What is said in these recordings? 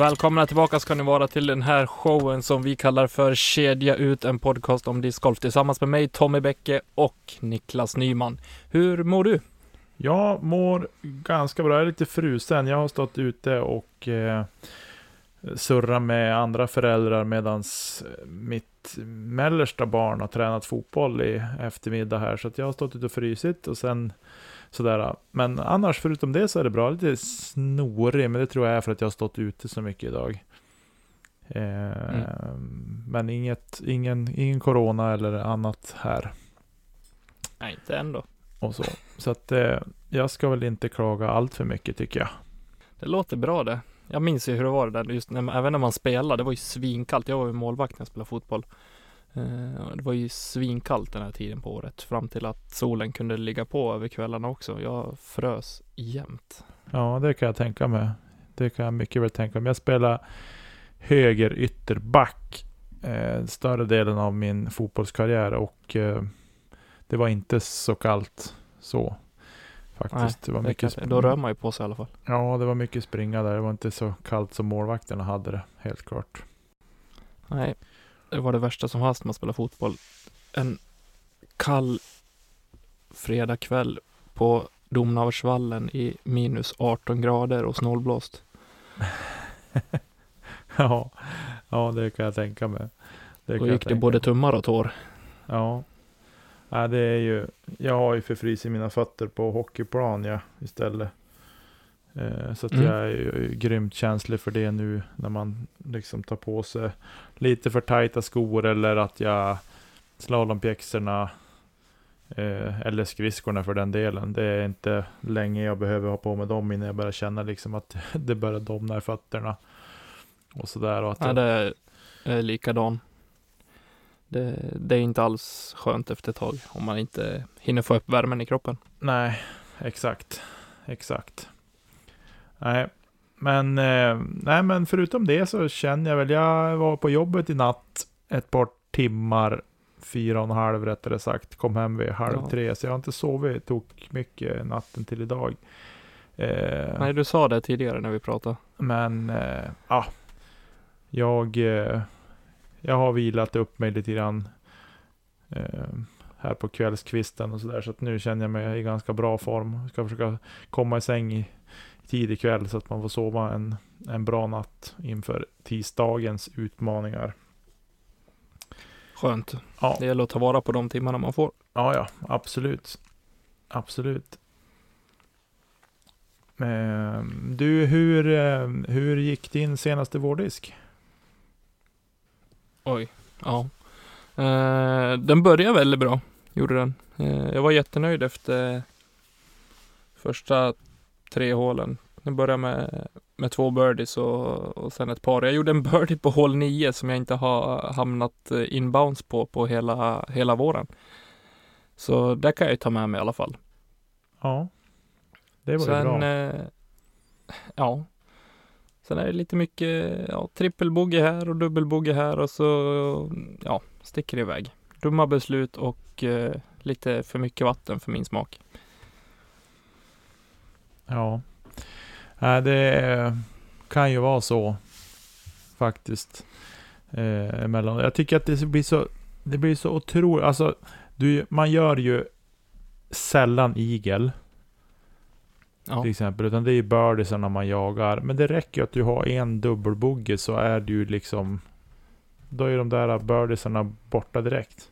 Välkomna tillbaka ska ni vara till den här showen som vi kallar för Kedja ut, en podcast om discgolf tillsammans med mig, Tommy Bäcke och Niklas Nyman. Hur mår du? Jag mår ganska bra. Jag är lite frusen. Jag har stått ute och eh, surrat med andra föräldrar medan eh, mitt mellersta barn har tränat fotboll i eftermiddag här. Så att jag har stått ute och frysit och sen Sådär. Men annars förutom det så är det bra. Lite snorig, men det tror jag är för att jag har stått ute så mycket idag. Eh, mm. Men inget, ingen, ingen corona eller annat här. Nej, inte ändå. Och så. Så att eh, jag ska väl inte klaga allt för mycket tycker jag. Det låter bra det. Jag minns ju hur det var det där, just när, även när man spelade. Det var ju svinkallt. Jag var ju målvakt när jag spelade fotboll. Eh, det var ju svinkallt den här tiden på året fram till att solen kunde ligga på över kvällarna också. Jag frös jämt. Ja, det kan jag tänka mig. Det kan jag mycket väl tänka mig. Jag spelade höger ytterback eh, större delen av min fotbollskarriär och eh, det var inte så kallt så. Faktiskt. Nej, det var mycket det då rör man ju på sig i alla fall. Ja, det var mycket springa där. Det var inte så kallt som målvakterna hade det, helt klart. Nej, det var det värsta som fanns när man spelade fotboll. En kall fredagkväll på Domnavarsvallen i minus 18 grader och snålblåst. ja, ja, det kan jag tänka mig. Det Då gick det både tummar och tår. Ja. ja, det är ju, jag har ju förfrysit mina fötter på hockeyplan ja, istället. Eh, så att mm. jag är grymt känslig för det nu när man liksom tar på sig lite för tajta skor eller att jag slalompjäxorna eh, eller skridskorna för den delen. Det är inte länge jag behöver ha på mig dem innan jag börjar känna liksom att det börjar domna i fötterna. Och sådär. Och att jag... det är likadan. Det, det, är inte alls skönt efter ett tag om man inte hinner få upp värmen i kroppen. Nej, exakt. Exakt. Nej, men, eh, nej, men förutom det så känner jag väl, jag var på jobbet i natt ett par timmar, fyra och en halv rättare sagt, kom hem vid halv ja. tre, så jag har inte sovit tog mycket natten till idag. Eh, nej, du sa det tidigare när vi pratade. Men, eh, ja, jag, eh, jag har vilat upp mig lite grann eh, här på kvällskvisten och sådär, så att nu känner jag mig i ganska bra form. Ska försöka komma i säng i tidig kväll så att man får sova en, en bra natt inför tisdagens utmaningar. Skönt. Ja. Det gäller att ta vara på de timmarna man får. Ja, ja, absolut. Absolut. Ehm, du, hur, eh, hur gick din senaste vårdisk? Oj, ja. Uh, den började väldigt bra, gjorde den. Uh, jag var jättenöjd efter första tre hålen. Jag började med, med två birdies och, och sen ett par. Jag gjorde en birdie på hål nio som jag inte har hamnat eh, inbounds på på hela, hela våren. Så det kan jag ju ta med mig i alla fall. Ja, det var sen, ju bra. Eh, ja, sen är det lite mycket ja, trippelbogey här och dubbelbogey här och så ja, sticker det iväg. Dumma beslut och eh, lite för mycket vatten för min smak. Ja. Det kan ju vara så. Faktiskt. Eh, emellan. Jag tycker att det blir så, det blir så otroligt, alltså, du, man gör ju sällan igel. Ja. Till exempel, utan det är ju birdiesarna man jagar. Men det räcker att du har en dubbelbogge så är du liksom då är de där birdiesarna borta direkt.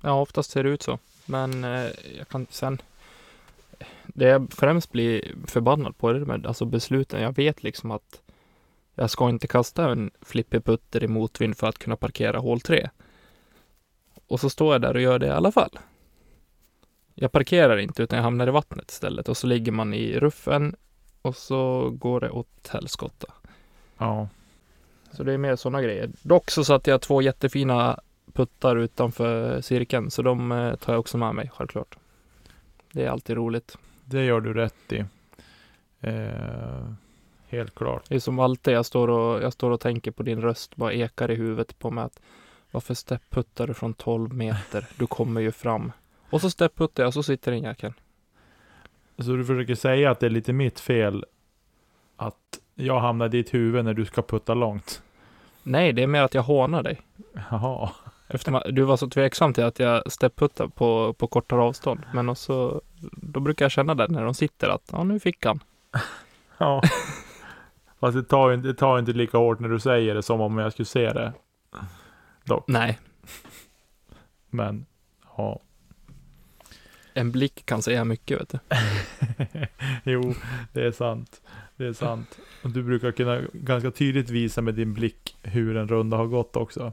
Ja, oftast ser det ut så. Men eh, jag kan sen... Det jag främst blir förbannad på det med alltså besluten. Jag vet liksom att jag ska inte kasta en flippig putter i motvind för att kunna parkera hål 3. Och så står jag där och gör det i alla fall. Jag parkerar inte utan jag hamnar i vattnet istället och så ligger man i ruffen och så går det åt helskotta. Ja. Så det är mer sådana grejer. Dock så satte jag två jättefina puttar utanför cirkeln så de eh, tar jag också med mig självklart. Det är alltid roligt. Det gör du rätt i. Eh, helt klart. Det är som alltid, jag står och, jag står och tänker på din röst, bara ekar i huvudet på mig att varför stepputtar du från 12 meter? Du kommer ju fram. Och så stepputtar jag och så sitter den jäkeln. Så du försöker säga att det är lite mitt fel att jag hamnar i ditt huvud när du ska putta långt? Nej, det är mer att jag hånar dig. Jaha. Att du var så tveksam till att jag stepputtar på, på kortare avstånd. Men också, då brukar jag känna det när de sitter att, ja nu fick han. Ja. Fast det tar, inte, det tar inte lika hårt när du säger det som om jag skulle se det. Dock. Nej, Men, ja. en blick kan säga mycket vet du. jo, det är sant. Det är sant. Och du brukar kunna ganska tydligt visa med din blick hur en runda har gått också.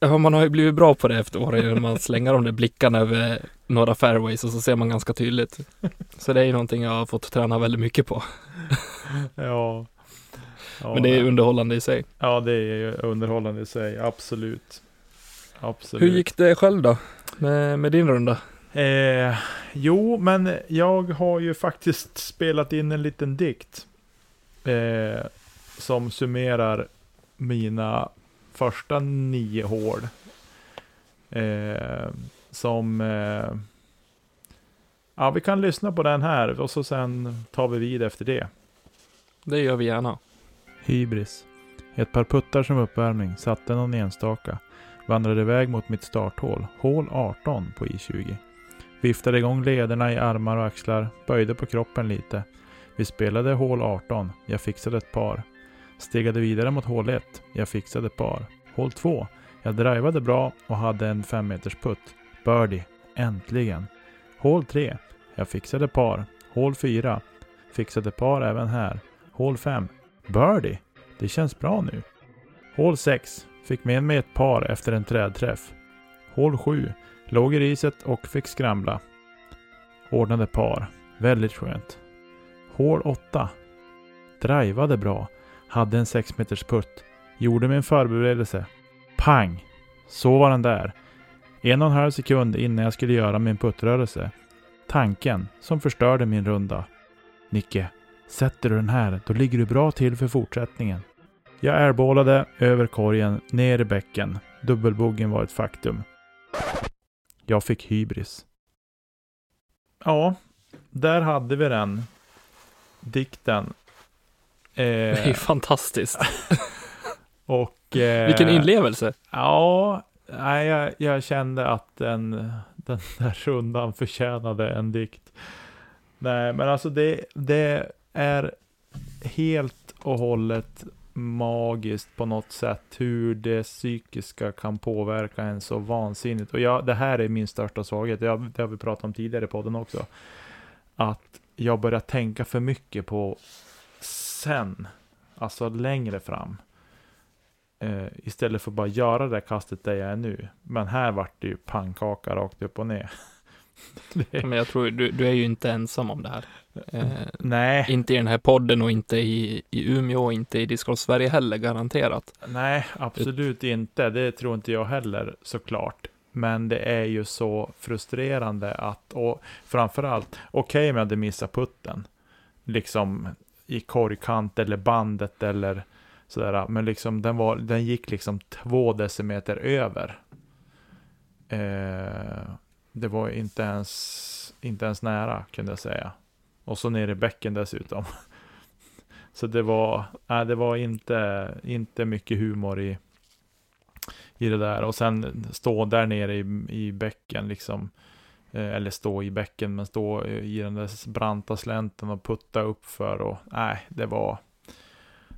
Ja, man har ju blivit bra på det efter åren genom att slänga de där blickarna över några fairways och så ser man ganska tydligt. Så det är ju någonting jag har fått träna väldigt mycket på. Ja. ja Men det är underhållande i sig. Ja, det är underhållande i sig. Absolut. Absolut. Hur gick det själv då? Med, med din runda? Eh, jo, men jag har ju faktiskt spelat in en liten dikt. Eh, som summerar mina första nio hål. Eh, som... Eh, ja, vi kan lyssna på den här och så sen tar vi vid efter det. Det gör vi gärna. Hybris. Ett par puttar som uppvärmning, satte någon enstaka. Vandrade iväg mot mitt starthål, hål 18 på I20. Viftade igång lederna i armar och axlar, böjde på kroppen lite. Vi spelade hål 18, jag fixade ett par. Stegade vidare mot hål 1, jag fixade par. Hål 2, jag drivade bra och hade en 5 meters putt. Birdie, äntligen. Hål 3, jag fixade par. Hål 4, fixade par även här. Hål 5, birdie. Det känns bra nu. Hål 6. Fick med mig ett par efter en trädträff. Hål 7. Låg i riset och fick skramla. Ordnade par. Väldigt skönt. Hål 8. Drivade bra. Hade en 6 meters putt. Gjorde min förberedelse. Pang! Så var den där. En och en halv sekund innan jag skulle göra min puttrörelse. Tanken som förstörde min runda. Nicke, sätter du den här, då ligger du bra till för fortsättningen. Jag airballade över korgen, ner i bäcken. Dubbelbogen var ett faktum. Jag fick hybris. Ja, där hade vi den. Dikten. Det är ju Eh, fantastiskt. och... Eh, Vilken inlevelse. Ja, nej, jag, jag kände att den, den där rundan förtjänade en dikt. Nej, men alltså det, det är helt och hållet magiskt på något sätt hur det psykiska kan påverka en så vansinnigt. Och jag, det här är min största svaghet, jag, det har vi pratat om tidigare i podden också. Att jag börjar tänka för mycket på sen, alltså längre fram. Eh, istället för bara göra det kastet där jag är nu. Men här vart det ju pannkaka rakt upp och ner. det, Men jag tror, du, du är ju inte ensam om det här. Eh, nej, inte i den här podden och inte i, i Umeå och inte i Discord Sverige heller, garanterat. nej, absolut inte. Det tror inte jag heller såklart. Men det är ju så frustrerande att, och framförallt, okej om jag hade missat putten. Liksom i korgkant eller bandet eller sådär. Men liksom den, var, den gick liksom två decimeter över. Eh, det var inte ens, inte ens nära kunde jag säga. Och så ner i bäcken dessutom. Så det var, äh, det var inte, inte mycket humor i, i det där. Och sen stå där nere i, i bäcken liksom. Eh, eller stå i bäcken, men stå eh, i den där branta slänten och putta upp för och nej, det var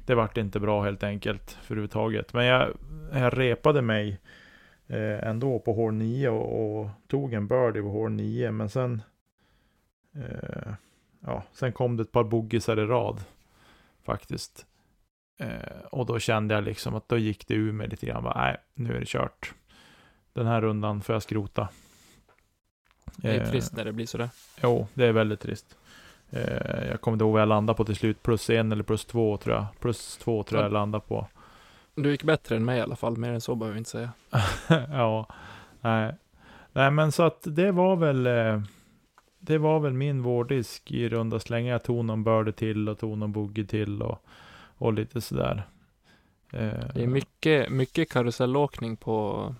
det vart inte bra helt enkelt för överhuvudtaget. Men jag, jag repade mig eh, ändå på hål 9 och, och, tog en birdie på hål 9. Men sen, eh, ja, sen kom det ett par boggisar i rad faktiskt. Eh, och då kände jag liksom att då gick det ur mig lite grann. Nej, nu är det kört. Den här rundan får jag skrota. Det är trist när det blir sådär. Jo, det är väldigt trist. Eh, jag kommer inte ihåg vad jag landade på till slut. Plus en eller plus två tror jag. Plus två tror jag jag landade på. Du gick bättre än mig i alla fall. Mer än så behöver vi inte säga. ja, nej. Nej, men så att det var väl eh, det var väl min vårdisk i runda slängar. Jag tog någon börde till och tog någon boogie till och, och lite sådär. Eh, det är mycket, mycket karusellåkning på,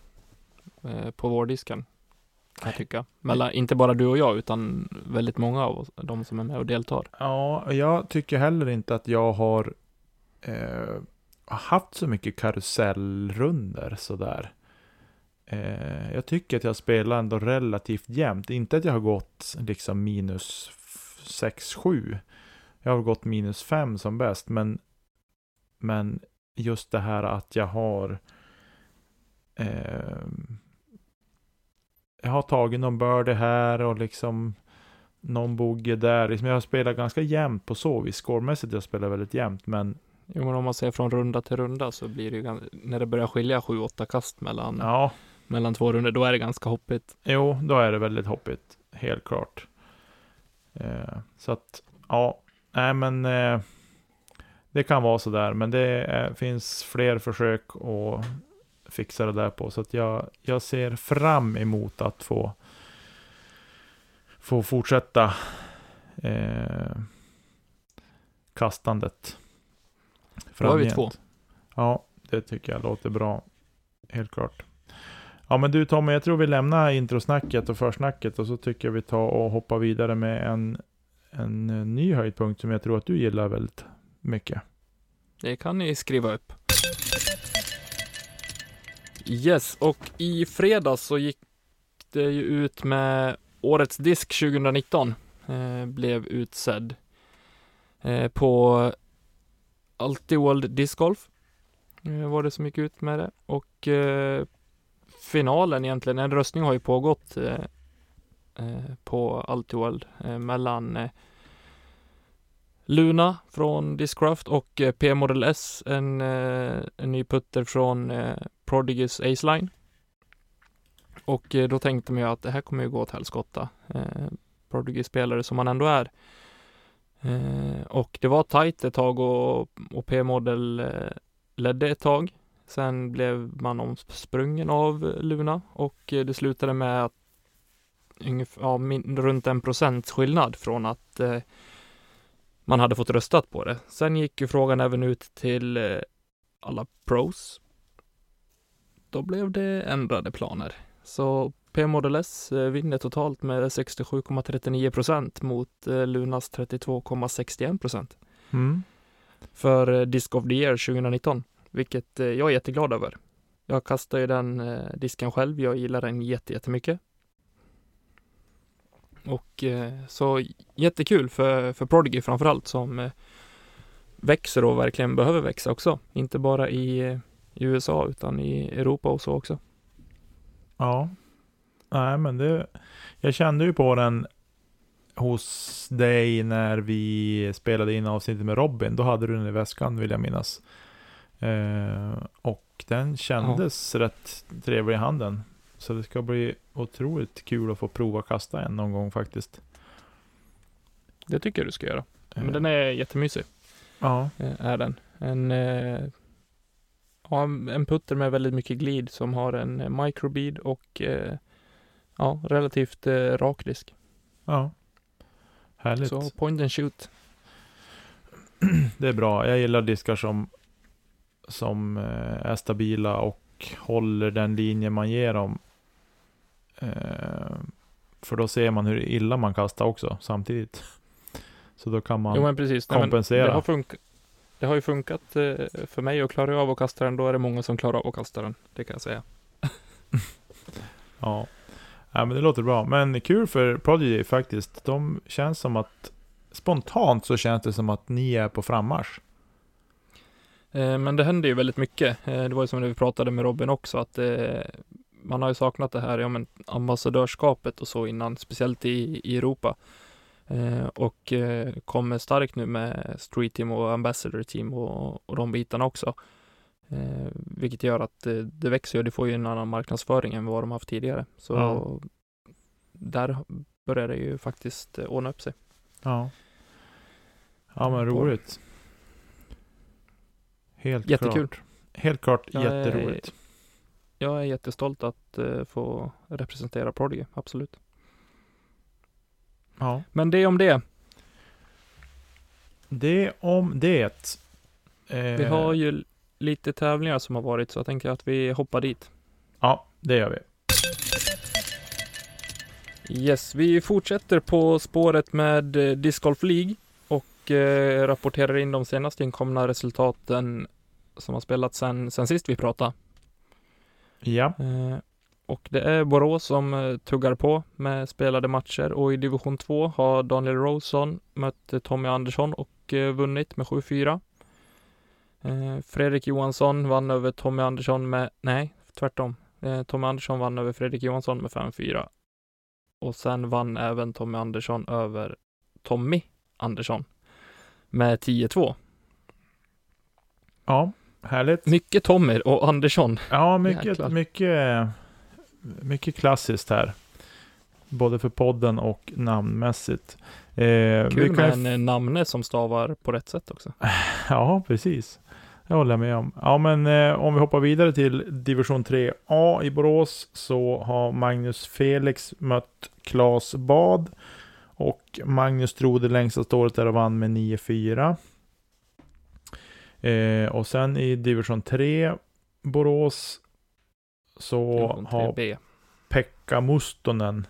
eh, på vårdisken kan jag tycka. Mellan, inte bara du och jag, utan väldigt många av oss, de som är med och deltar. Ja, jag tycker heller inte att jag har eh, haft så mycket karusellrunder sådär. Eh, jag tycker att jag spelar ändå relativt jämnt. Inte att jag har gått liksom minus 6-7. Jag har gått minus 5 som bäst, men, men just det här att jag har eh, jag har tagit någon birdie här och liksom någon bogey där. Liksom jag har spelat ganska jämnt på så vis. Scoremässigt jag spelar väldigt jämnt, men Jo, men om man ser från runda till runda så blir det ju när det börjar skilja 7-8 kast mellan, ja. mellan två runder, då är det ganska hoppigt. Jo, då är det väldigt hoppigt, helt klart. Eh, så att, ja, nej men eh, det kan vara så där, men det är, finns fler försök att fixa det där på. Så att jag, jag ser fram emot att få, få fortsätta eh, kastandet. Då har vi två. Ja, det tycker jag låter bra. Helt klart. Ja men du Tommy, jag tror vi lämnar introsnacket och försnacket och så tycker jag vi tar och hoppar vidare med en, en ny höjdpunkt som jag tror att du gillar väldigt mycket. Det kan ni skriva upp. Yes, och i fredags så gick det ju ut med Årets disk 2019. Eh, blev utsedd eh, på World Disc Golf. Eh, var det som gick ut med det och eh, finalen egentligen, en röstning har ju pågått eh, eh på Altiworld eh, mellan eh, Luna från Discraft och eh, P-Model S, en, eh, en ny putter från Prodigys Ace Line. Och eh, då tänkte man ju att det här kommer ju gå åt helskotta. Eh, Prodigy spelare som man ändå är. Eh, och det var tajt ett tag och, och P-model eh, ledde ett tag. Sen blev man omsprungen av Luna och eh, det slutade med att ungefär, ja, min, runt en procents skillnad från att eh, man hade fått röstat på det. Sen gick ju frågan även ut till eh, alla pros då blev det ändrade planer. Så P-Model S eh, vinner totalt med 67,39 procent mot eh, Lunas 32,61 procent. Mm. För eh, Disc of the Year 2019, vilket jag är jätteglad över. Jag kastar ju den disken själv, jag gillar den jättemycket. Och så jättekul för, för Prodigy framförallt som växer och verkligen behöver växa också. Inte bara i i USA utan i Europa och så också. Ja. Nej men det, jag kände ju på den hos dig när vi spelade in avsnittet med Robin. Då hade du den i väskan vill jag minnas. Eh, och den kändes ja. rätt trevlig i handen. Så det ska bli otroligt kul att få prova kasta en någon gång faktiskt. Det tycker jag du ska göra. Men eh. den är jättemysig. Ja. Eh, är den. En eh, ja, en putter med väldigt mycket glid som har en eh, microbead och eh, ja, relativt eh, rak disk. Ja, härligt. Så point and shoot. Det är bra. Jag gillar diskar som, som eh, är stabila och håller den linje man ger dem. Eh, för då ser man hur illa man kastar också samtidigt. Så då kan man jo, precis. kompensera. Nej, det, har funkat, det har ju funkat eh, för mig att klara av att kasta den. Då är det många som klarar av att kasta den. Det kan jag säga. ja. ja, men det låter bra. Men kul för Prodigy faktiskt. De känns som att spontant så känns det som att ni är på frammarsch. Eh, men det händer ju väldigt mycket. Eh, det var ju som det vi pratade med Robin också, att eh, man har ju saknat det här ja, men ambassadörskapet och så innan, speciellt i, i Europa. Eh, och eh, kommer starkt nu med Street Team och Ambassador Team och, och de bitarna också. Eh, vilket gör att det, växer och det får ju en annan marknadsföring än vad de haft tidigare. Så Ja. där börjar det ju faktiskt ordna upp sig. Ja. Ja men roligt. Helt Jättekul. klart. Helt klart Jag är- jätteroligt. Jag är jättestolt att få representera Prodigy, absolut. Ja. Men det om det. Det om det. Eh, Vi har ju lite tävlingar som har varit, så jag tänker att vi hoppar dit. Ja, det gör vi. Yes, vi fortsätter på spåret med eh, Disc Golf League och eh, rapporterar in de senast inkomna resultaten som har spelats sen, sen sist vi pratade. Ja. Eh, och det är Borås som eh, tuggar på med spelade matcher och i division 2 har Daniel Rosen mött eh, Tommy Andersson och eh, vunnit med 7-4. Eh, Fredrik Johansson vann över Tommy Andersson med, nej, tvärtom. Tommy Andersson vann över Fredrik Johansson med 5-4. Och sen vann även Tommy Andersson över Tommy Andersson med 10-2. Ja, härligt. Mycket Tommy och Andersson. Ja, mycket, Jäklar. mycket, mycket klassiskt här. Både för podden och namnmässigt. Eh, Kul vi kan med en eh, namne som stavar på rätt sätt också. Ja, precis. Det håller jag med om. Ja, men eh, om vi hoppar vidare till division 3A i Borås så har Magnus Felix mött Claes Bad och Magnus drog det längsta ståret där och vann med 9-4. Eh, och sen i division 3 Borås så har 3B. Pekka Mustonen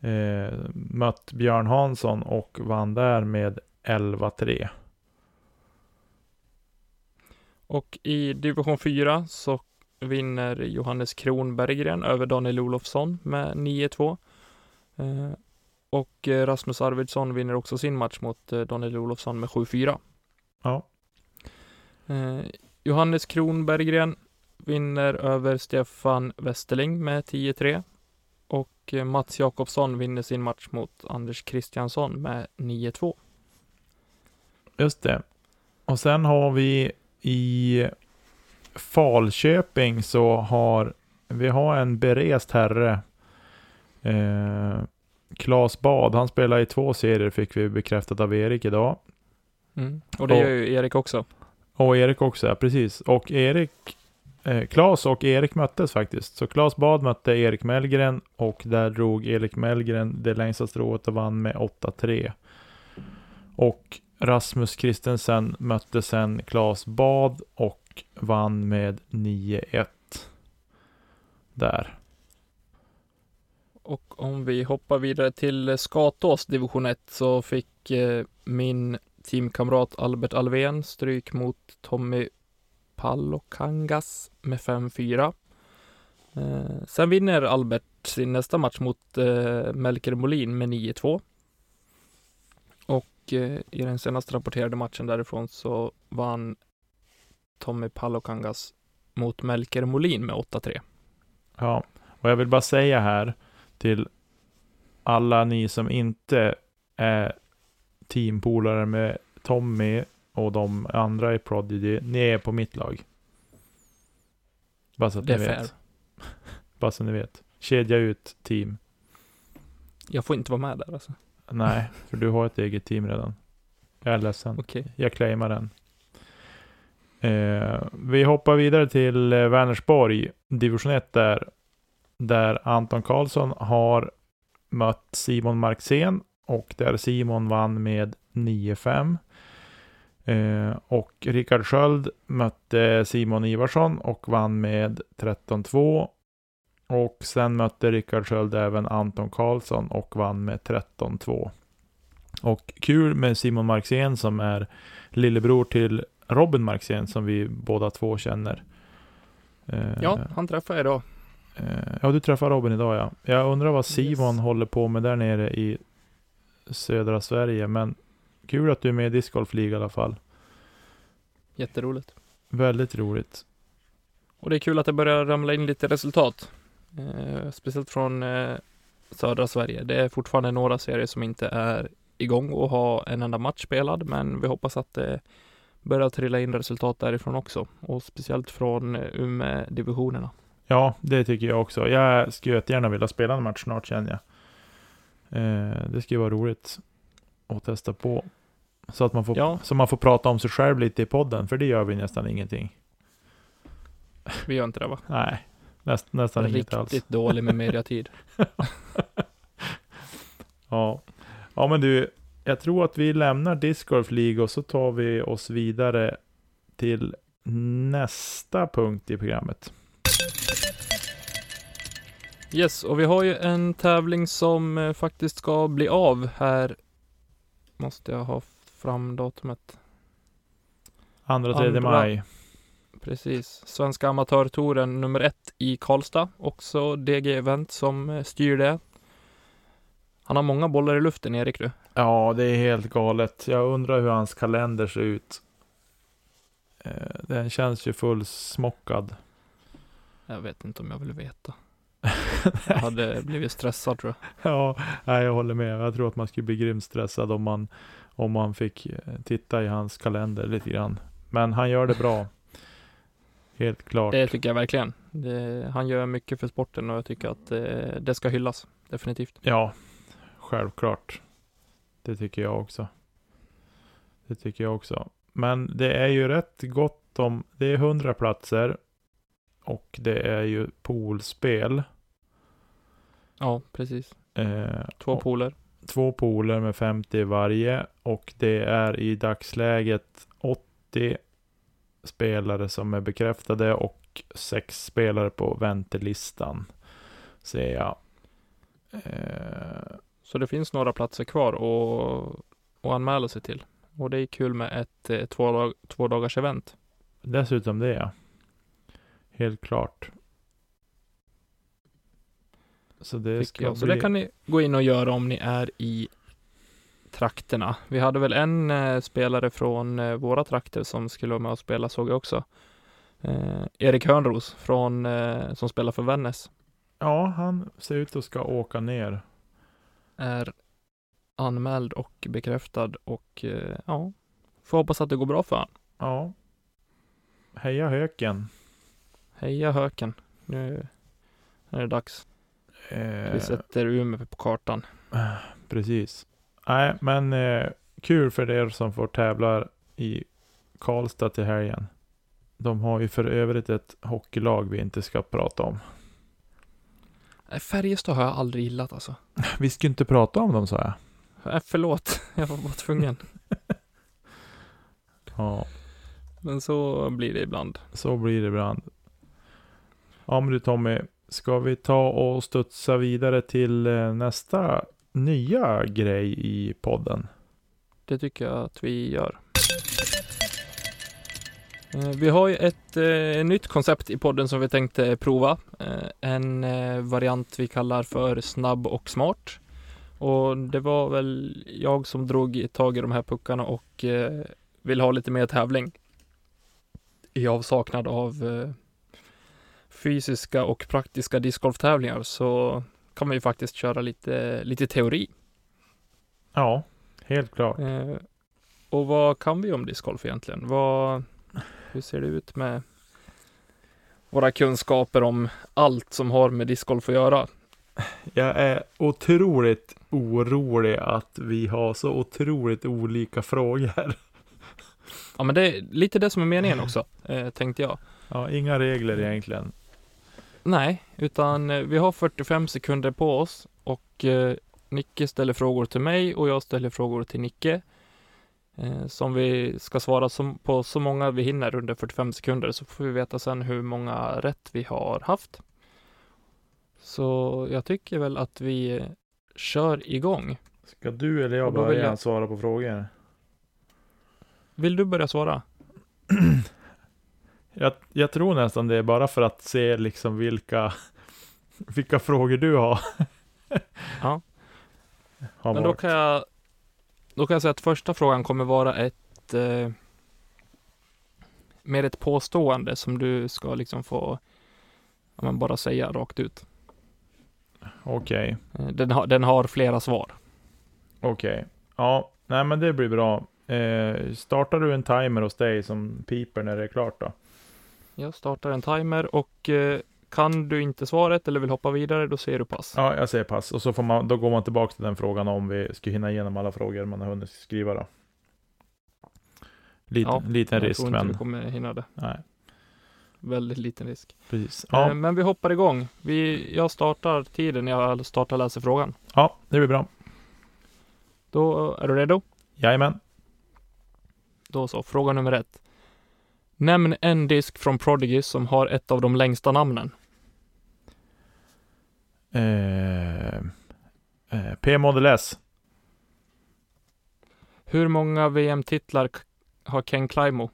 eh, mött Björn Hansson och vann där med 11-3. Och i division 4 så vinner Johannes Kronberggren över Daniel Olofsson med 9-2. Eh, och Rasmus Arvidsson vinner också sin match mot eh, Daniel Olofsson med 7-4. Ja. Eh, Johannes Kronberggren vinner över Stefan Westerling med 10-3. Och eh, Mats Jakobsson vinner sin match mot Anders Kristiansson med 9-2. Just det. Och sen har vi i Falköping så har vi har en berest herre. Eh, Klas Bad, han spelar i två serier fick vi bekräftat av Erik idag. Mm. Och det Och- gör ju Erik också. Och Erik också, ja, precis. Och Erik, eh, Klas och Erik möttes faktiskt. Så Klas Bad mötte Erik Mellgren och där drog Erik Mellgren det längsta strået och vann med 8-3. Och Rasmus Kristensen mötte sen Klas Bad och vann med 9-1. Där. Och om vi hoppar vidare till Skatås division 1 så fick eh, min teamkamrat Albert Alvén stryk mot Tommy Pallokangas med 5-4. Eh, sen vinner Albert sin nästa match mot eh, Melker Molin med 9-2. Och eh, i den senaste rapporterade matchen därifrån så vann Tommy Pallokangas mot Melker Molin med 8-3. Ja, och jag vill bara säga här till alla ni som inte är teampolare med Tommy och de andra i Prodigy, ni är på mitt lag. Bara så att Det är ni fair. vet. Bara så ni vet. Kedja ut team. Jag får inte vara med där alltså. Nej, för du har ett eget team redan. Jag är ledsen. Okej. Jag claimar den. Eh, vi hoppar vidare till eh, Vänersborg, division 1 där. Där Anton Karlsson har mött Simon Marxén och där Simon vann med 9-5. Eh, och Rickard Sköld mötte Simon Ivarsson och vann med 13-2. Och sen mötte Rickard Sköld även Anton Karlsson och vann med 13-2. Och kul med Simon Marxén som är lillebror till Robin Marxén som vi båda två känner. Eh, Ja, han träffade jag idag. eh, ja, du träffar Robin idag ja. Jag undrar vad Simon Yes. håller på med där nere i södra Sverige. Men kul att du är med i Disc Golf League i alla fall. Jätteroligt. Väldigt roligt. Och det är kul att det börjar ramla in lite resultat. Eh, speciellt från eh, södra Sverige. Det är fortfarande några serier som inte är igång och har en enda match spelad, men vi hoppas att det börjar trilla in resultat därifrån också och speciellt från eh, Umeå-divisionerna. Ja, det tycker jag också. Jag skulle jättegärna vilja spela en match snart känner jag. Eh, det skulle vara roligt att testa på. Så att man får, Ja. så man får prata om sig själv lite i podden, för det gör vi nästan ingenting. Vi gör inte det va? Nej, näst, nästan inget alls. Riktigt dålig med mediatid. Ja. ja, men du, jag tror att vi lämnar Disc Golf League och så tar vi oss vidare till nästa punkt i programmet. Yes, och vi har ju en tävling som eh, faktiskt ska bli av här. Måste jag ha fram datumet. Andra, tredje Andra. maj. Precis. Svenska amatörtouren nummer ett i Karlstad. Också DG Event som eh, styr det. Han har många bollar i luften, Erik du. Ja, det är helt galet. Jag undrar hur hans kalender ser ut. Eh, Den känns ju fullsmockad. Jag vet inte om jag vill veta. Jag hade blivit stressad tror jag. Ja, nej, jag håller med. Jag tror att man skulle bli grymt stressad om man, om man fick eh, titta i hans kalender lite grann. Men han gör det bra. Helt klart. Det tycker jag verkligen. Det, han gör mycket för sporten och jag tycker att eh, det ska hyllas. Definitivt. Ja, självklart. Det tycker jag också. Det tycker jag också. Men det är ju rätt gott om, det är 100 platser. Och det är ju poolspel. Ja, precis. Eh, Två pooler. två pooler med 50 i varje och det är i dagsläget 80 spelare som är bekräftade och sex spelare på väntelistan. Ser jag. Eh, Så det finns några platser kvar att att anmäla sig till. Och det är kul med ett eh, två, dag, två dagars event. dessutom det ja. Helt klart. Så det ska jag. Så bli... det kan ni gå in och göra om ni är i trakterna. Vi hade väl en eh, spelare från eh, våra trakter som skulle vara med och spela såg jag också. Eh, Erik Hörnros från, eh, som spelar för Vännäs Ja, han ser ut att ska åka ner. är anmäld och bekräftad och eh, ja, får hoppas att det går bra för honom. Ja. Heja Höken. Heja Höken. Nu är det dags. Eh, Vi sätter Umeå på kartan. Precis. Nej, men eh, kul för er som får tävla i Karlstad till helgen. De har ju för övrigt ett hockeylag vi inte ska prata om. Nej, Färjestad har jag aldrig gillat alltså. Vi ska inte prata om dem, sa jag. Nej, förlåt, jag var bara tvungen. Ja, Men så blir det ibland. så blir det ibland. Ja, men du Tommy, ska vi ta och studsa vidare till eh, nästa nya grej i podden? Det tycker jag att vi gör. Eh, vi har ju ett eh, nytt koncept i podden som vi tänkte prova. Eh, en eh, variant vi kallar för snabb och smart. Och det var väl jag som drog tag i de här puckarna och eh, vill ha lite mer tävling. I avsaknad av eh, fysiska och praktiska discgolftävlingar så kan vi ju faktiskt köra lite, lite teori. Ja, helt klart. Eh, och vad kan vi om discgolf egentligen? Vad, hur ser det ut med våra kunskaper om allt som har med discgolf att göra? Jag är otroligt orolig att vi har så otroligt olika frågor. Ja, men det är lite det som är meningen också, eh, tänkte jag. Ja, inga regler egentligen. Nej, utan eh, vi har 45 sekunder på oss och eh, Nicke ställer frågor till mig och jag ställer frågor till Nicke. Eh, som vi ska svara som, på så många vi hinner under 45 sekunder så får vi veta sen hur många rätt vi har haft. Så jag tycker väl att vi eh, kör igång. Ska du eller jag börja jag- svara på frågor? Vill du börja svara? Jag, jag tror nästan det är bara för att se liksom vilka, vilka frågor du har. Ja. har Men då varit. kan jag Då kan jag säga att första frågan kommer vara ett eh, mer ett påstående som du ska liksom få ja, men bara säga rakt ut. Okej, Eh, Den, har- den har flera svar. okej. Ja, nej men det blir bra. Eh, startar du en timer hos dig som piper när det är klart då? Jag startar en timer och eh, kan du inte svaret eller vill hoppa vidare, då säger du pass. Ja, jag säger pass. Och så får man, då går man tillbaka till den frågan om vi ska hinna igenom alla frågor man har hunnit skriva då. Liten, Ja, liten jag risk, tror inte men du kommer hinna det. nej, Väldigt liten risk. precis. Ja. Ja, Men vi hoppar igång. Vi, jag startar tiden när jag startar läser frågan. ja, det blir bra. Då är du redo? Jajamän. Då så, fråga nummer ett. Nämn en disk från Prodigy som har ett av de längsta namnen. Eh, eh, P-Model S. Hur många VM-titlar har Ken Climo?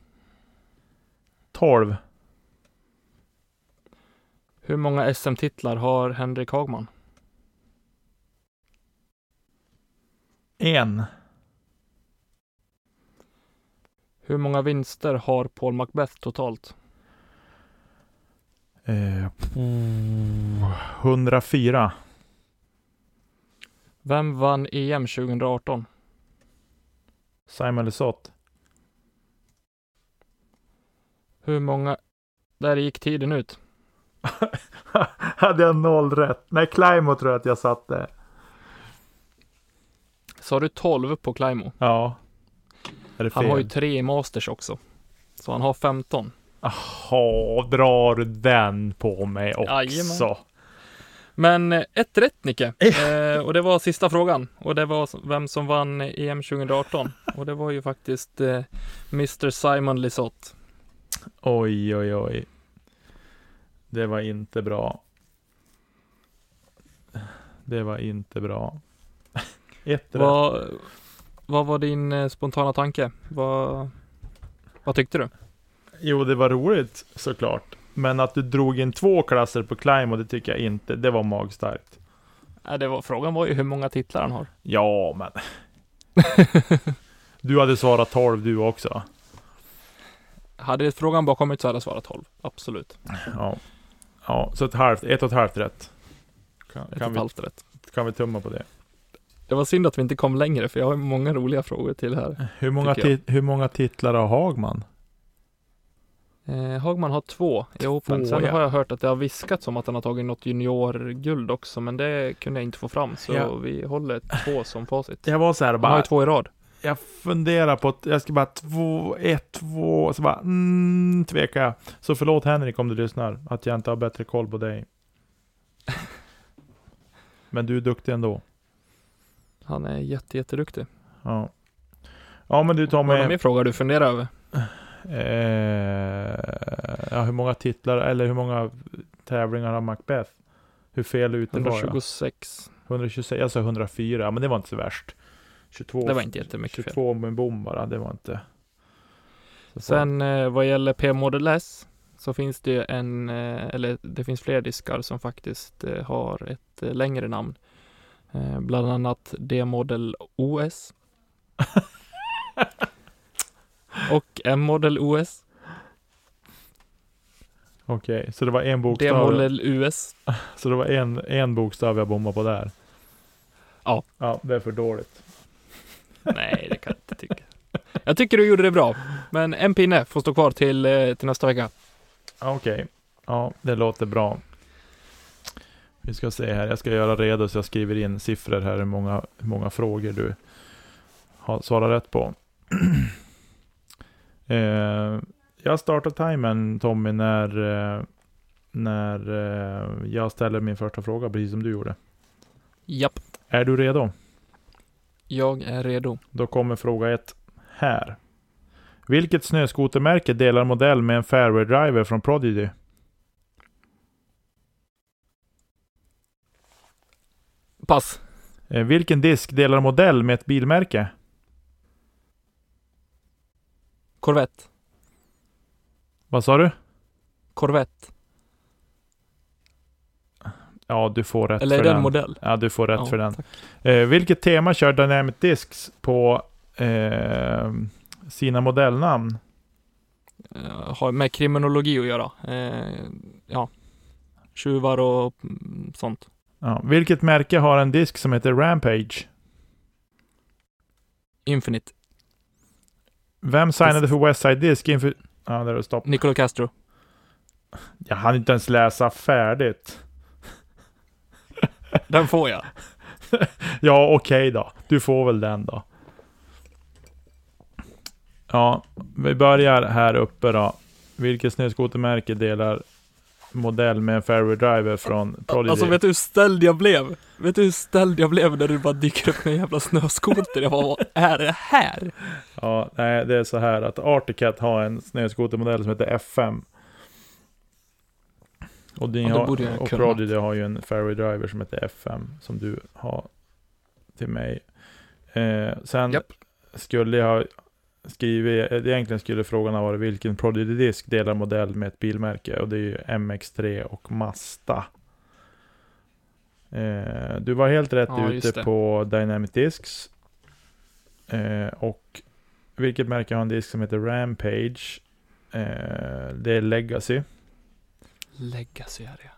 12. Hur många SM-titlar har Henrik Hagman? En. Hur många vinster har Paul Macbeth totalt? Eh, 104. Vem vann EM 2018? Simon Lesoth. Hur många... Där gick tiden ut. Hade jag noll rätt? Nej, Climo tror jag att jag satte. Sa du 12 på Climo? Ja. Är det fel? Han har ju tre i Masters också. Så han har 15. Jaha, drar du den på mig också? Jajamän. Men eh, ett rätt Nicke. Eh, och det var sista frågan. Och det var vem som vann EM 2018. Och det var ju faktiskt eh, Mr Simon Lisotte. Oj, oj, oj. Det var inte bra. Det var inte bra. Ett rätt. Vad, vad var din eh, spontana tanke? Vad, vad tyckte du? Jo, det var roligt såklart. Men att du drog in två klasser på climb och det tycker jag inte. Det var magstarkt. Äh, det var, frågan var ju hur många titlar han har. Ja, men. Du hade svarat 12 du också. Hade frågan bara kommit så hade jag svarat 12. Absolut. Ja. Ja, så ett halvt, ett och ett halvt rätt. Kan, Ett och kan, ett vi, halvt rätt. kan vi tumma på det? Det var synd att vi inte kom längre för jag har många roliga frågor till här. Hur många, hur många titlar har Hagman? Eh, Hagman har två i Open. Sen ja. har jag hört att det har viskats om att han har tagit något juniorguld också, men det kunde jag inte få fram. Så Ja. vi håller två som facit. Jag var så här Han har bara, ju två i rad. jag funderar på att jag ska bara två, ett, två, så bara mm, tvekar jag. Så förlåt Henrik om du lyssnar, att jag inte har bättre koll på dig. Men du är duktig ändå. Han är jätte, jätteduktig. Ja. Ja men du tar med, mer fråga du funderar över? eh, ja, hur många titlar, eller hur många tävlingar har Macbeth? Hur fel ute var jag? 126. 126, jag sa 104, ja, men det var inte så värst. 22, Det var inte jättemycket fel. 22 med bom bara, det var inte... Så Sen eh, vad gäller P Model S så finns det en, eh, eller det finns fler diskar som faktiskt eh, har ett eh, längre namn. Eh, bland annat D Model OS. och M Model OS. Okej, så det var en bokstav, Model US. så det var en, en bokstav jag bommade på där? Ja. Ja, det är för dåligt. Nej, det kan jag inte tycka. Jag tycker du gjorde det bra. Men en pinne får stå kvar till, eh, till nästa vecka. Okej, ja, det låter bra. Vi ska se här, jag ska göra redo så jag skriver in siffror här, hur många, hur många frågor du har svarat rätt på. eh, jag startar timern Tommy när, eh, när eh, jag ställer min första fråga, precis som du gjorde. Japp, Är du redo? jag är redo. Då kommer fråga ett här. Vilket snöskotermärke delar modell med en fairway driver från Prodigy? Pass. Eh, vilken disk delar modell med ett bilmärke? Corvette. Vad sa du? Corvette. Ja, du får rätt Eller är för det en den. modell? Ja, du får rätt Ja, för den. tack. Eh, vilket tema kör Dynamic Discs på eh, sina modellnamn? eh, har med kriminologi att göra. Eh, ja, tjuvar och mm, sånt. Ja. Vilket märke har en disk som heter Rampage? Infinite, Vem signade för Westside Disk inför... Ja, där är det stopp. Nicolo Castro. Jag hann inte ens läsa färdigt. Den får jag. Ja, okej då. Du får väl den då. Ja, vi börjar här uppe då. Vilket snöskotermärke delar modell med en fairway driver från Prodigy? Alltså vet du hur ställd jag blev? Vet du hur ställd jag blev när du bara dyker upp med en jävla snöskoter? Jag bara, vad är det här? Ja, nej, det är så här att Articat har en snöskotermodell som heter F5. Och, din Ja, har, och. Prodigy har ju en fairway driver som heter F5 som du har till mig. Eh, sen Japp. skulle jag skrivit, eh, egentligen skulle frågan ha varit vilken Prodigy-disk delar modell med ett bilmärke och det är ju MX3 och Mazda. Eh, du var helt rätt Ja, ute på Dynamic Discs. Eh, och vilket märke har en disk som heter Rampage? Eh, det är Legacy. Legacy är det.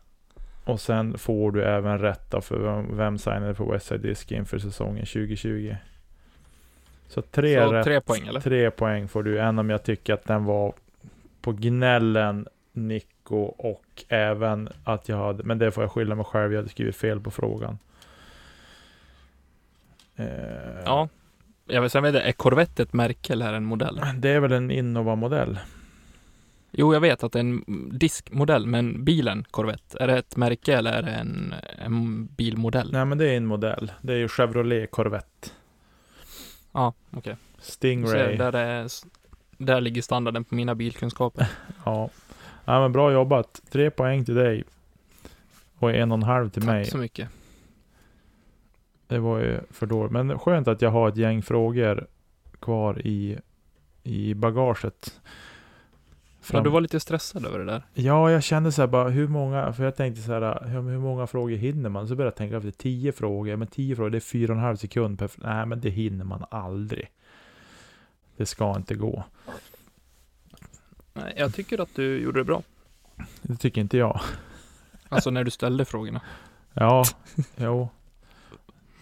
Och sen får du även rätt då för vem, vem signade på Westside Disc inför säsongen 2020. Så tre Så rätt. tre poäng eller? Tre poäng får du, även om jag tycker att den var på gnällen, Nico och även att jag hade, men det får jag skylla mig själv, jag hade skrivit fel på frågan. Eh, Ja. Jag vill säga, är Corvette ett märke eller är det en modell? Det är väl en Innova-modell? Jo, jag vet att det är en diskmodell, men bilen Corvette, är det ett märke eller är det en, en bilmodell? Nej men det är en modell. Det är ju Chevrolet Corvette. Ja, okej. Stingray. Okay. Där, är, där ligger standarden på mina bilkunskaper. Ja. ja, men bra jobbat. Tre poäng till dig. Och en och en halv till mig. Tack så mycket. Det var ju för dåligt. Men skönt att jag har ett gäng frågor kvar i, i bagaget. Ja, Fram- du var lite stressad över det där. Ja, jag kände så här bara, hur många, för jag tänkte så här, hur, hur många frågor hinner man? Så började jag tänka efter, tio frågor, men tio frågor, det är fyra och en halv sekund per, nej men det hinner man aldrig. Det ska inte gå. Nej, jag tycker att du gjorde det bra. Det tycker inte jag. Alltså när du ställde frågorna. Ja, jo.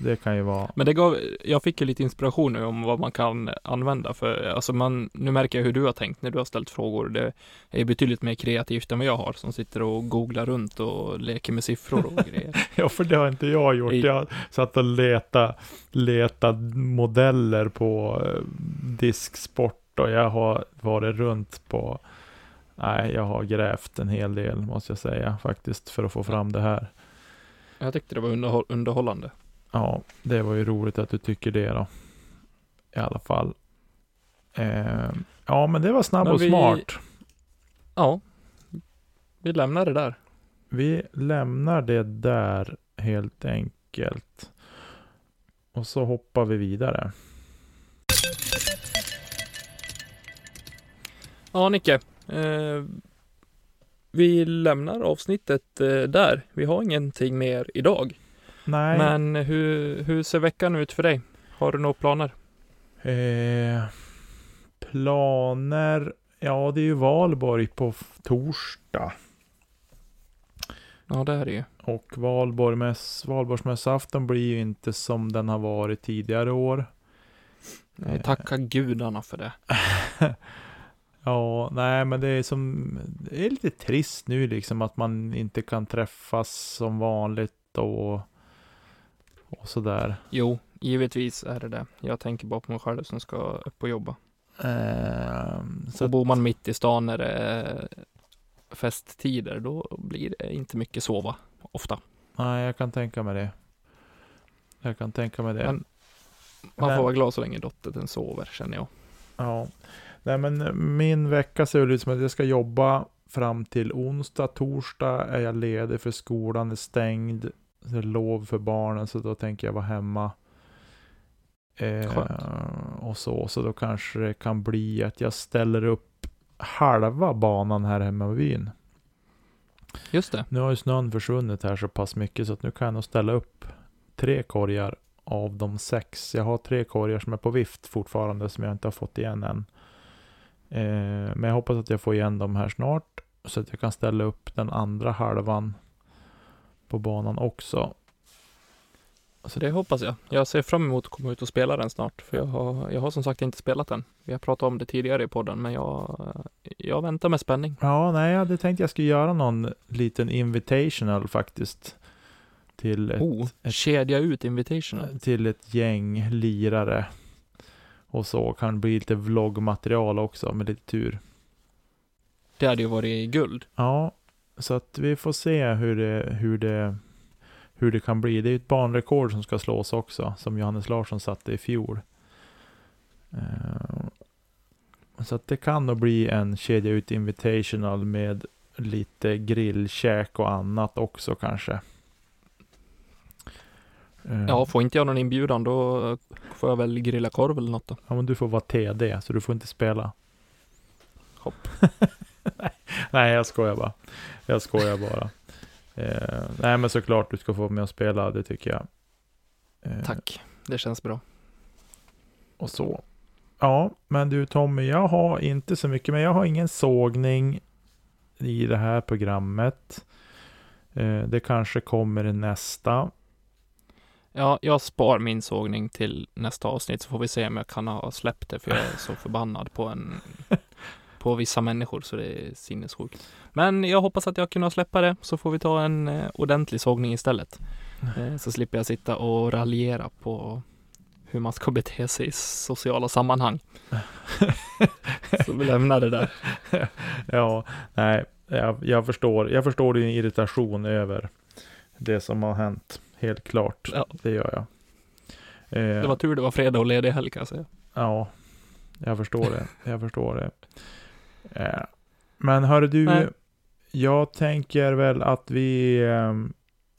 Det kan ju vara. Men det gav, jag fick ju lite inspiration nu om vad man kan använda för, alltså man, nu märker jag hur du har tänkt när du har ställt frågor. Det är betydligt mer kreativt än vad jag har som sitter och googlar runt och leker med siffror och grejer. Ja, för det har inte jag gjort. I- Jag satt och leta, leta modeller på eh, disksport och jag har varit runt på Nej, jag har grävt en hel del måste jag säga faktiskt för att få fram det här. Jag tyckte det var underhåll, underhållande. Ja, det var ju roligt att du tycker det då. I alla fall. Eh, ja, men det var snabb Men och vi- smart. Ja, vi lämnar det där. Vi lämnar det där helt enkelt. Och så hoppar vi vidare. Ja, Nicke. Eh, vi lämnar avsnittet eh, där. Vi har ingenting mer idag. Nej. Men hur, hur ser veckan ut för dig? Har du några planer? Eh, planer. Ja, det är ju valborg på torsdag. Ja, det är det ju. Och valborgmäss, valborgsmässoafton blir ju inte som den har varit tidigare år. Jag tackar gudarna för det. Ja, nej men det är som, det är lite trist nu liksom att man inte kan träffas som vanligt och, och sådär. Jo, givetvis är det det. Jag tänker bara på mig själv som ska upp och jobba. Ehm, så att, bor man mitt i stan när det är festtider, då blir det inte mycket sova ofta. nej, jag kan tänka mig det. Jag kan tänka mig det. Men man Men- får vara glad så länge dottern sover, känner jag. Ja. Nej men min vecka ser ut som att jag ska jobba fram till onsdag. Torsdag är jag ledig för skolan är stängd. Lov för barnen så då tänker jag vara hemma. Eh, och så, så då kanske det kan bli att jag ställer upp halva banan här hemma i byn. Just det. Nu har ju snön försvunnit här så pass mycket så att nu kan jag nog ställa upp tre korgar av de sex. Jag har tre korgar som är på vift fortfarande som jag inte har fått igen än. Eh, men jag hoppas att jag får igen dem här snart. Så att jag kan ställa upp den andra halvan på banan också. Så det hoppas jag. Jag ser fram emot att komma ut och spela den snart. För jag har, jag har som sagt inte spelat den. Vi har pratat om det tidigare i podden, men jag, jag väntar med spänning. Ja, nej, jag hade tänkt jag skulle göra någon liten invitational faktiskt. Till ett, oh, ett, kedja ut invitational. till ett gäng lirare. Och så kan det bli lite vloggmaterial också med lite tur. Det hade ju varit guld. Ja, så att vi får se hur det, hur det, hur det kan bli. Det är ett banrekord som ska slås också, som Johannes Larsson satte i fjol. Eh, Så att det kan nog bli en kedja ut invitational med lite grillkäk och annat också kanske. Eh, Ja, får inte jag någon inbjudan då får jag väl grilla korv eller något då. Ja, men du får vara TD, så du får inte spela. Hopp. nej, nej, jag skojar bara. Jag skojar bara. Eh, nej, men såklart du ska få vara med och spela, det tycker jag. Eh, Tack, det känns bra. Och så. Ja, men du Tommy, jag har inte så mycket, men jag har ingen sågning i det här programmet. Eh, det kanske kommer i nästa. Ja, jag spar min sågning till nästa avsnitt så får vi se om jag kan ha släppt det för jag är så förbannad på en på vissa människor så det är sinnessjukt. Men jag hoppas att jag kan släppa det så får vi ta en eh, ordentlig sågning istället. Eh, så slipper jag sitta och raljera på hur man ska bete sig i sociala sammanhang. så vi lämnar det där. ja, nej, jag, jag, förstår, jag förstår din irritation över det som har hänt. Helt klart, Ja. det gör jag. Eh, Det var tur det var fredag och ledig helg kan jag säga. Ja, jag förstår det. Jag förstår det. Eh, men hör du, Nej. jag tänker väl att vi eh,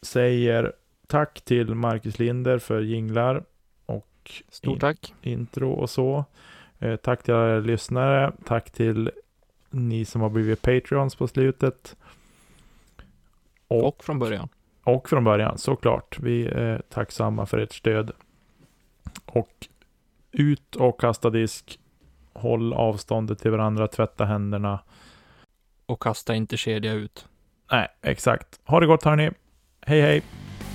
säger tack till Marcus Linder för jinglar och Stort tack. intro och så. Eh, tack till alla lyssnare. Tack till ni som har blivit Patreons på slutet. Och, Och från början. och från början, såklart. Vi är tacksamma för ert stöd. Och ut och kasta disk. Håll avståndet till varandra, tvätta händerna. Och kasta inte kedja ut. Nej, exakt. Ha det gott hörni. Hej hej.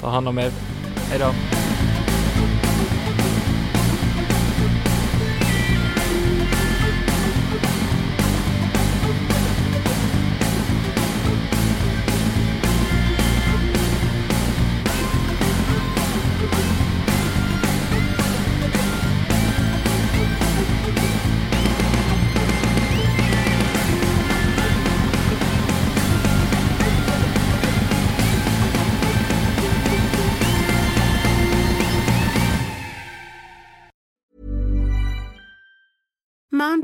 Ta hand om er. Hej då.